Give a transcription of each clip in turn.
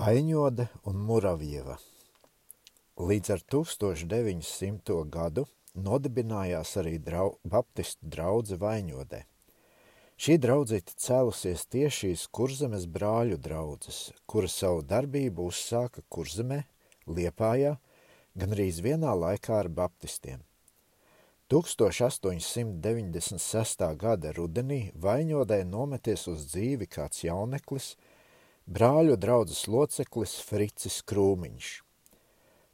Vaņoda un Muravjeva. Līdz ar 1900. gadu nodibinājās arī drau, Baptistu draudze Vaņodē. Šī draudzīte cēlusies tieši iz Kurzemes brāļu draudzes, kura savu darbību uzsāka Kurzemē, Liepājā, gan arī vienā laikā ar baptistiem. 1896. gada rudenī Vaņodē nometies uz dzīvi kāds jauneklis – brāļu draudzes loceklis Fricis Krūmiņš.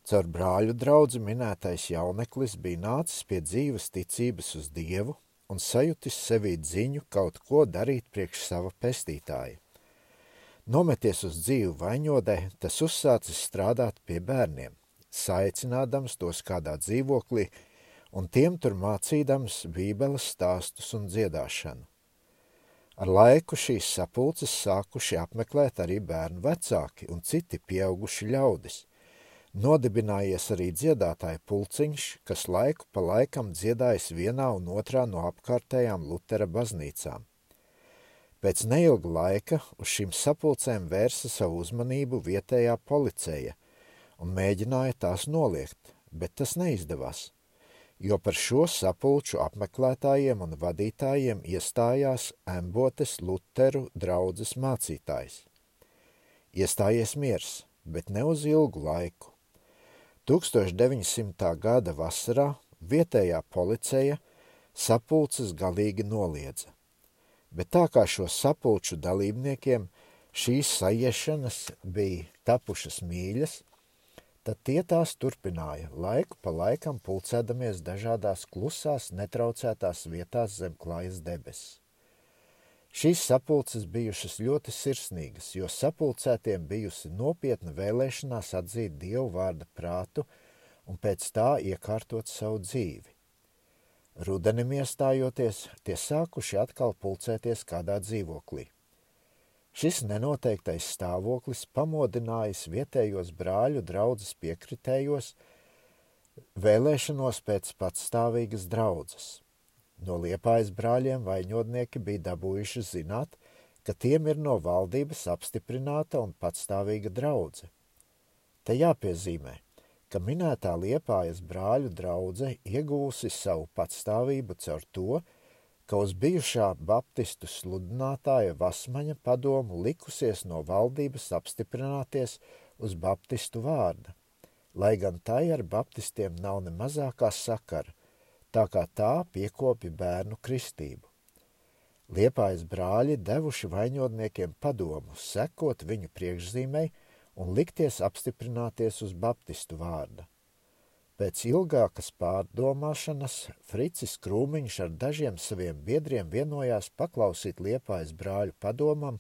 Caur brāļu draudzi minētais jauneklis bija nācis pie dzīves ticības uz Dievu un sajutis sevī ziņu kaut ko darīt priekš sava pestītāja. Nometies uz dzīvu vaņodē, tas uzsācis strādāt pie bērniem, saicinādams tos kādā dzīvoklī un tiem tur mācīdams bībeles stāstus un dziedāšanu. Ar laiku šīs sapulces sākuši apmeklēt arī bērnu vecāki un citi pieauguši ļaudis. Nodibinājies arī dziedātāja pulciņš, kas laiku pa laikam dziedājis vienā un otrā no apkārtējām Lutera baznīcām. Pēc neilga laika uz šīm sapulcēm vērsa savu uzmanību vietējā policija un mēģināja tās noliegt, bet tas neizdevās jo par šo sapulču apmeklētājiem un vadītājiem iestājās Embotes Luteru draudzes mācītājs. Iestājies miers, bet ne uz ilgu laiku. 1900. gada vasarā vietējā policija sapulces galīgi noliedza, bet tā kā šo sapulču dalībniekiem šīs sajiešanas bija tapušas mīļas, tad tie tās turpināja, laiku pa laikam pulcēdamies dažādās klusās, netraucētās vietās zem klājas debesis. Šīs sapulces bijušas ļoti sirsnīgas, jo sapulcētiem bijusi nopietna vēlēšanās atzīt Dievu vārda prātu un pēc tā iekārtot savu dzīvi. Rudenim iestājoties, tie sākuši atkal pulcēties kādā dzīvoklī. Šis nenoteiktais stāvoklis pamodinājis vietējos brāļu draudzes piekritējos vēlēšanos pēc patstāvīgas draudzes. No liepājas brāļiem vaļņodnieki bija dabūjuši zināt, ka tiem ir no valdības apstiprināta un patstāvīga draudze. Te jāpiezīmē, ka minētā liepājas brāļu draudze iegūsi savu patstāvību caur to, ka uz bijušā baptistu sludinātāja Vasmaņa padomu likusies no valdības apstiprināties uz baptistu vārda, lai gan tai ar baptistiem nav ne mazākā sakara, tā kā tā piekopja bērnu kristību. Liepājas brāļi devuši vaņodniekiem padomu sekot viņu priekšzīmei un likties apstiprināties uz baptistu vārda. Pēc ilgākas pārdomāšanas Fricis Krūmiņš ar dažiem saviem biedriem vienojās paklausīt Liepājas brāļu padomam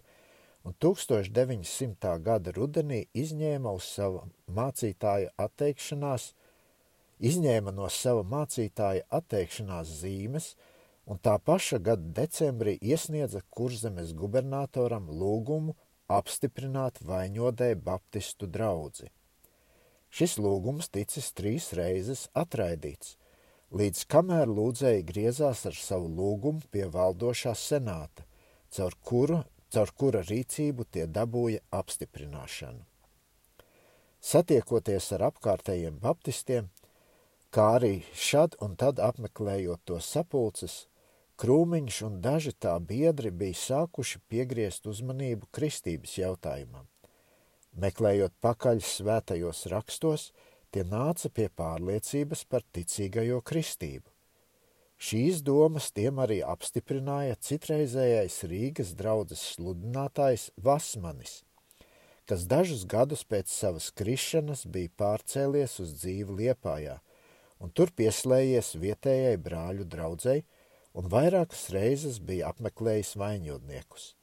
un 1900. gada rudenī izņēma izņēma no sava mācītāja atteikšanās zīmes un tā paša gada decembrī iesniedza kurzemes gubernatoram lūgumu apstiprināt vaņodē baptistu draudzi. Šis lūgums ticis trīs reizes atraidīts, līdz kamēr lūdzēji griezās ar savu lūgumu pie valdošā senāta, caur, kuru, caur kura rīcību tie dabūja apstiprināšanu. Satiekoties ar apkārtējiem baptistiem, kā arī šad un tad apmeklējot to sapulces, Krūmiņš un daži tā biedri bija sākuši piegriezt uzmanību kristības jautājumam. Meklējot pakaļ svētajos rakstos, tie nāca pie pārliecības par ticīgajo kristību. Šīs domas tiem arī apstiprināja citreizējais Rīgas draudzes sludinātājs Vasmanis, kas dažus gadus pēc savas krišanas bija pārcēlies uz dzīvi Liepājā un tur pieslējies vietējai brāļu draudzei un vairākas reizes bija apmeklējis vainjodniekus.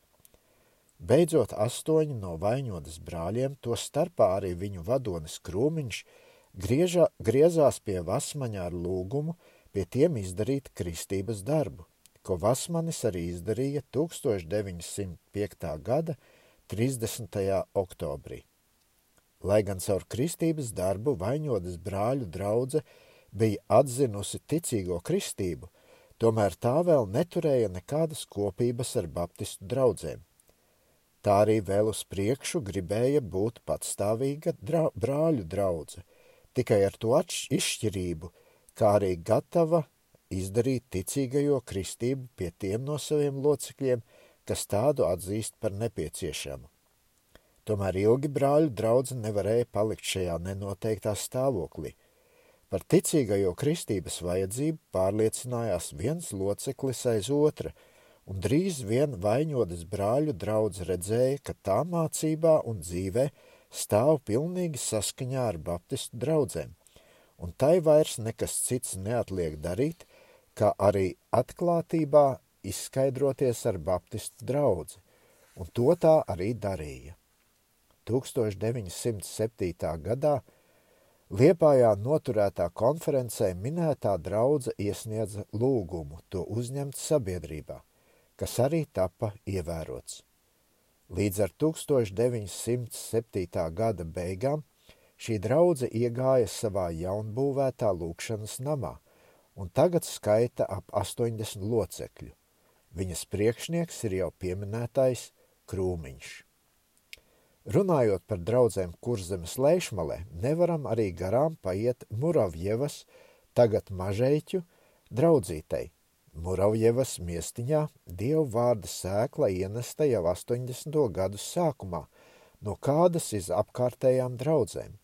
Beidzot, astoņi no vainotas brāļiem, to starpā arī viņu vadonis Krūmiņš, griežā, griezās pie Vasmaņa ar lūgumu pie tiem izdarīt kristības darbu, ko Vasmanis arī izdarīja 1905. gada 30. oktobrī. Lai gan caur kristības darbu vainotas brāļu draudze bija atzinusi ticīgo kristību, tomēr tā vēl neturēja nekādas kopības ar baptistu draudzēm tā arī vēl uz priekšu gribēja būt patstāvīga dra brāļu draudze, tikai ar to izšķirību, kā arī gatava izdarīt ticīgajo kristību pie tiem no saviem locekļiem, kas tādu atzīst par nepieciešamu. Tomēr ilgi brāļu draudze nevarēja palikt šajā nenoteiktā stāvoklī. Par ticīgajo kristības vajadzību pārliecinājās viens loceklis aiz otra, un drīz vien vainotas brāļu draudz redzēja, ka tā mācībā un dzīvē stāv pilnīgi saskaņā ar baptistu draudzēm, un tai vairs nekas cits neatliek darīt, kā arī atklātībā izskaidroties ar baptistu draudzi, un to tā arī darīja. 1907. gadā Liepājā noturētā konferencē minētā draudze iesniedza lūgumu to uzņemt sabiedrībā, kas arī tapa ievērots. Līdz ar 1907. gada beigām šī draudze iegāja savā jaunbūvētā lūkšanas namā, un tagad skaita ap 80 locekļu. Viņas priekšnieks ir jau pieminētais Krūmiņš. Runājot par draudzēm kurzemes lejšmalē, nevaram arī garām paiet Muravjevas, tagad mažeiķu, draudzītei. Muravjevas miestiņā dievu vārda sēkla ienesta jau 80. gadu sākumā, no kādas iz apkārtējām draudzēm.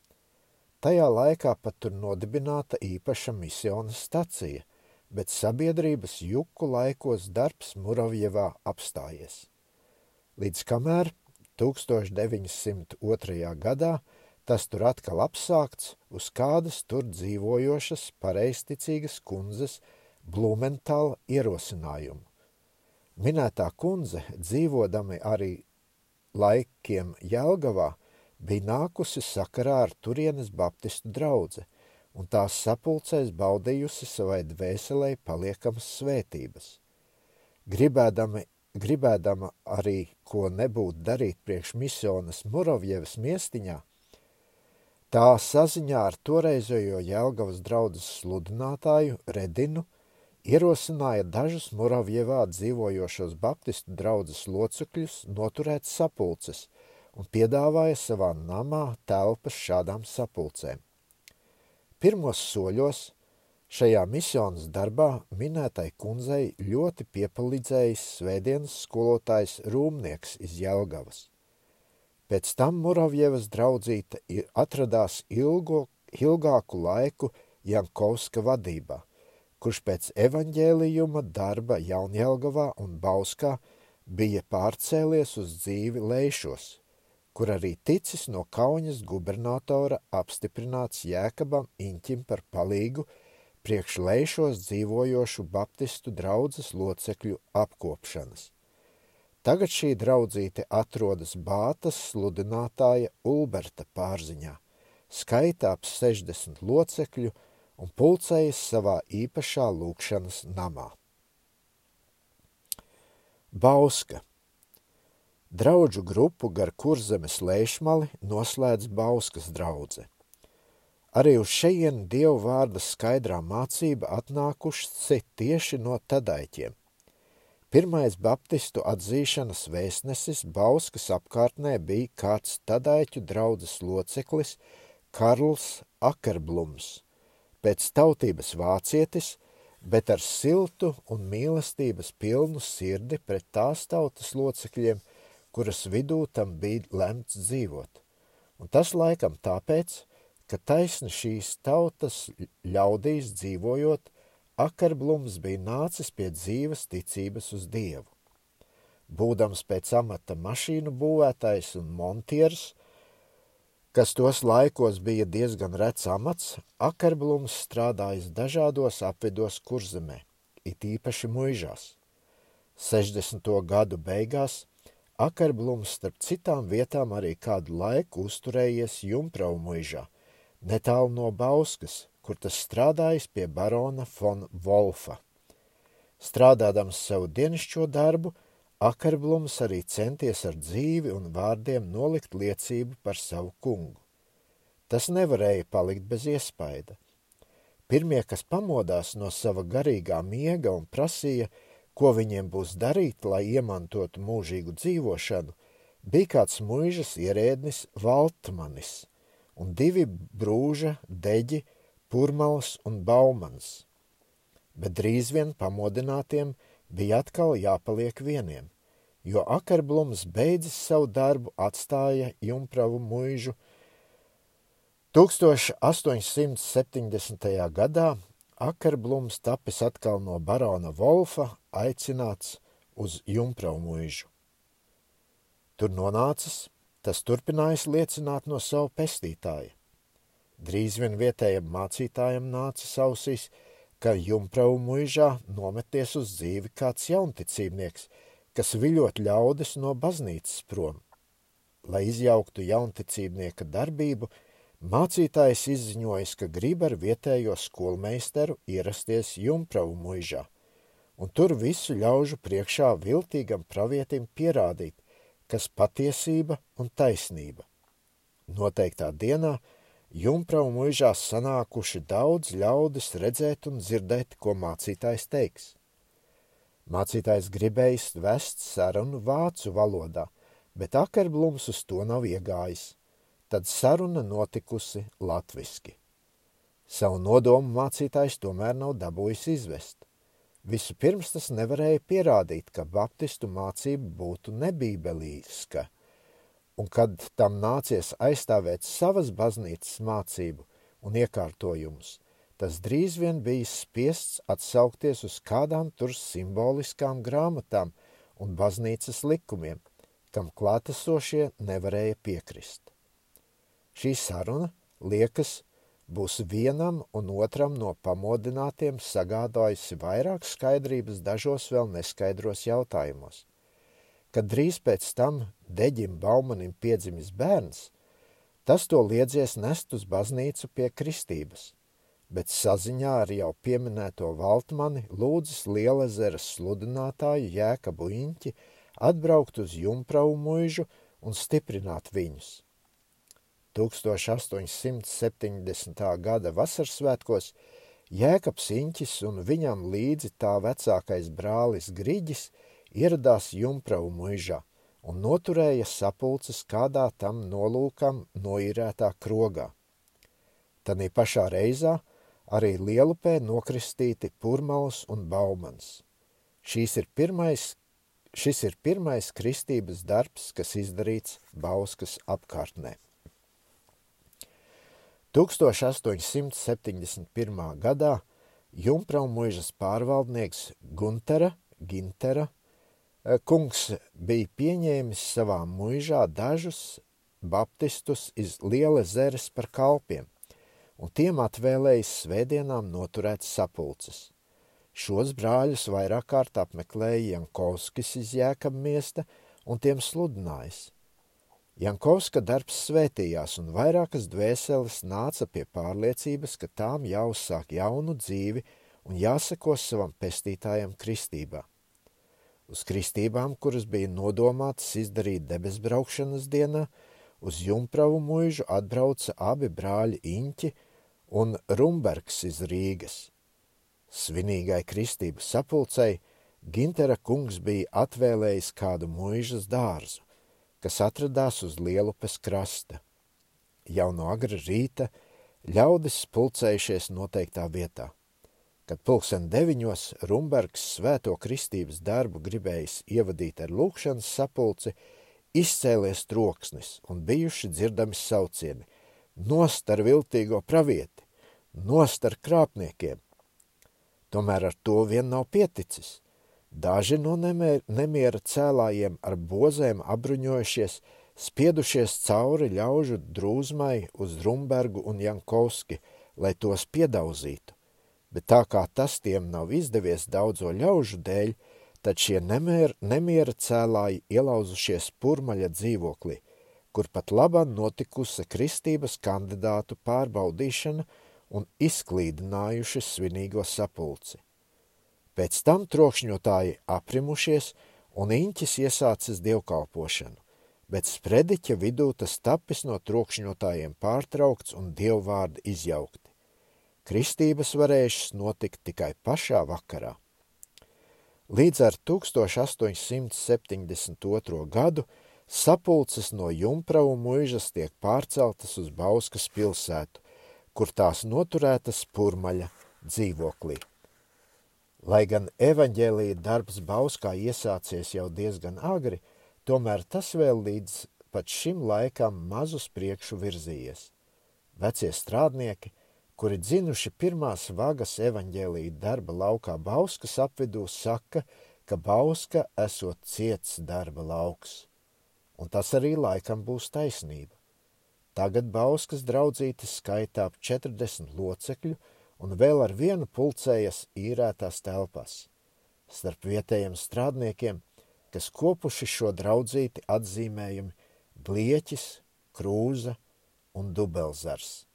Tajā laikā pat tur nodibināta īpaša misijas stacija, bet sabiedrības juku laikos darbs Muravjevā apstājies. Līdz kamēr 1902. gadā tas tur atkal apsākts uz kādas tur dzīvojošas pareisticīgas kundzes Blumentāla ierosinājumu. Minētā kundze, dzīvodami arī laikiem Jelgavā, bija nākusi sakarā ar turienes baptistu draudze, un tās sapulcēs baudījusi savai dvēselē paliekamas svētības. Gribēdami, gribēdama arī ko nebūtu darīt priekš misionas Murovjevas miestiņā, tā saziņā ar toreizējo Jelgavas draudzes sludinātāju Redinu ierosināja dažus Murovjevā dzīvojošos baptistu draudzes locekļus noturēt sapulces – un piedāvāja savā namā telpas šādām sapulcēm. Pirmos soļos šajā misijas darbā minētai kundzei ļoti piepalīdzējis svētdienas skolotājs Rūmnieks iz Jelgavas. Pēc tam Muravjevas draudzīte atradās ilgo, ilgāku laiku Jankovska vadībā, kurš pēc evaņģēlijuma darba Jaunjelgavā un Bauskā bija pārcēlies uz dzīvi lēšos, kur arī ticis no Kaunas gubernatora apstiprināts Jēkabam Inķim par palīgu priekš lejšos dzīvojošu baptistu draudzes locekļu apkopšanas. Tagad šī draudzīte atrodas Bātas sludinātāja Ulberta pārziņā, skaita ap 60 locekļu un pulcējas savā īpašā lūkšanas namā. Bauska Draudžu grupu gar kurzemes lēšmali noslēdz Bauskas draudze. Arī uz šejienu dievu vārda skaidrā mācība atnākuši tieši no tadaiķiem. Pirmais baptistu atzīšanas vēstnesis Bauskas apkārtnē bija kāds tadaiķu draudzes loceklis Karls Akerblums, pēc tautības vācietis, bet ar siltu un mīlestības pilnu sirdi pret tās tautas locekļiem – kuras vidū tam bija lemts dzīvot. Un tas laikam tāpēc, ka taisni šīs tautas ļaudīs dzīvojot, Akarblums bija nācis pie dzīves ticības uz Dievu. Būdams pēc amata mašīnu būvētājs un montieris, kas tos laikos bija diezgan rets amats, Akarblums strādājis dažādos apvidos kurzemē, it īpaši muižās. 60. gadu beigās Akarblums starp citām vietām arī kādu laiku uzturējies Jumprau muižā, netālu no Bauskas, kur tas strādājis pie barona von Wolfa. Strādādams savu dienišķo darbu, Akarblums arī centies ar dzīvi un vārdiem nolikt liecību par savu kungu. Tas nevarēja palikt bez iespaida. Pirmie, kas pamodās no sava garīgā miega un prasīja, ko viņiem būs darīt, lai iemantotu mūžīgu dzīvošanu, bija kāds muižas ierēdnis Valtmanis un divi brūža deģi Purmals un Baumans. Bet drīz vien pamodinātiem bija atkal jāpaliek vieniem, jo Akarblums beidzis savu darbu atstāja Jumpravu muižu 1870. gadā Akarblums tapis atkal no barona Volfa aicināts uz Jumpravu muižu. Tur nonācis, tas turpinājis liecināt no savu pestītāja. Drīz vien vietējam mācītājam nāca ausīs, ka jumpravu muižā nometies uz dzīvi kāds jaunticībnieks, kas viļot ļaudis no baznīcas prom. Lai izjauktu jaunticībnieka darbību, mācītājs izziņojis, ka grib ar vietējo skolmeisteru ierasties jumpravu muižā, un tur visu ļaužu priekšā viltīgam pravietim pierādīt, kas patiesība un taisnība. Noteiktā dienā Jumprau muižās sanākuši daudz ļaudis redzēt un dzirdēt, ko mācītājs teiks. Mācītājs gribējis vest sarunu vācu valodā, bet Akerblums uz to nav iegājis. Tad saruna notikusi latviski. Savu nodomu mācītājs tomēr nav dabūjis izvest. Vispirms tas nevarēja pierādīt, ka baptistu mācība būtu nebībelīska, un kad tam nācies aizstāvēt savas baznīcas mācību un iekārtojumus, tas drīz vien bija spiests atsaukties uz kādām tur simboliskām grāmatām un baznīcas likumiem, kam klātesošie nevarēja piekrist. Šī saruna liekas būs vienam un otram no pamodinātiem sagādājusi vairāk skaidrības dažos vēl neskaidros jautājumos. Kad drīz pēc tam Deģim Baumanim piedzimis bērns, tas to liedzies nest uz baznīcu pie kristības, bet saziņā ar jau pieminēto Valtmani lūdzis Lielezeras sludinātāju Jēkabu Iņķi atbraukt uz Jumpravu muižu un stiprināt viņus – 1870. gada vasarsvētkos Jēkabs Inķis un viņam līdzi tā vecākais brālis Griģis ieradās Jumpravu muižā un noturēja sapulces kādā tam nolūkam noīrētā krogā. Tanī pašā reizā arī Lielupē nokristīti Purmals un Baumans. Šīs ir pirmais, šis ir pirmais kristības darbs, kas izdarīts Bauskas apkārtnē. 1871. gadā Jumpraumuižas pārvaldnieks Guntera, Gintera, kungs bija pieņēmis savā muižā dažus baptistus iz liela zeres par kalpiem, un tiem atvēlējis svētdienām noturēt sapulces. Šos brāļus vairāk kārt apmeklēja Jankovskis iz Jēkab miesta un tiem sludinājis – Jankovska darbs svētījās, un vairākas dvēseles nāca pie pārliecības, ka tām jāuzsāk jaunu dzīvi un jāseko savam pestītājam kristībā. Uz kristībām, kuras bija nodomātas izdarīt debesbraukšanas dienā, uz Jumpravu muižu atbrauca abi brāļi Iņķi un Rumbergs iz Rīgas. Svinīgai kristību sapulcei Gintera kungs bija atvēlējis kādu muižas dārzu kas atradās uz Lielupes krasta. Jau no agra rīta ļaudis pulcējušies noteiktā vietā. Kad pulksten deviņos Rumbergs svēto kristības darbu gribējis ievadīt ar lūkšanas sapulci, izcēlies troksnis un bijuši dzirdami saucieni – nost ar viltīgo pravieti, nost ar krāpniekiem. Tomēr ar to vien nav pieticis – Daži no nemiera cēlājiem ar bozēm apbruņojušies, spiedušies cauri ļaužu drūzmai uz Rumbergu un Jankovski, lai tos piedauzītu. Bet tā kā tas tiem nav izdevies daudzo ļaužu dēļ, tad šie nemiera, nemiera cēlāji ielauzušies purmaļa dzīvoklī, kur pat labā notikusi kristības kandidātu pārbaudīšana un izklīdinājuši svinīgo sapulci. Pēc tam trokšņotāji aprimušies un Iņķis iesācis dievkalpošanu, bet sprediķa vidū tas tapis no trokšņotājiem pārtraukts un dievvārdi izjaukti. Kristības varējušas notikt tikai pašā vakarā. Līdz ar 1872. gadu Sapulces no Jumpravu muižas tiek pārceltas uz Bauskas pilsētu, kur tās noturētas Purmaļa dzīvoklī. Lai gan evaņģēlīja darbs Bauskā iesācies jau diezgan agri, tomēr tas vēl līdz pat šim laikam mazus priekšu virzījies. Vecie strādnieki, kuri dzinuši pirmās vagas evaņģēlīja darba laukā Bauskas apvidū, saka, ka Bauska esot ciets darba lauks un tas arī laikam būs taisnība. Tagad Bauskas draudzītes skaitā ap 40 locekļu un vēl ar vienu pulcējas īrētās telpās. Starp vietējiem strādniekiem, kas kopuši šo draudzīti atzīmējumi Blieķis, Krūza un Dubelzars.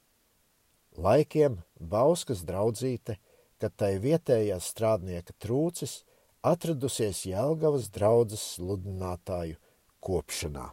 Laikiem Bauskas draudzīte, kad tai vietējā strādnieka trūcis, atradusies Jelgavas draudzes sludinātāju kopšanā.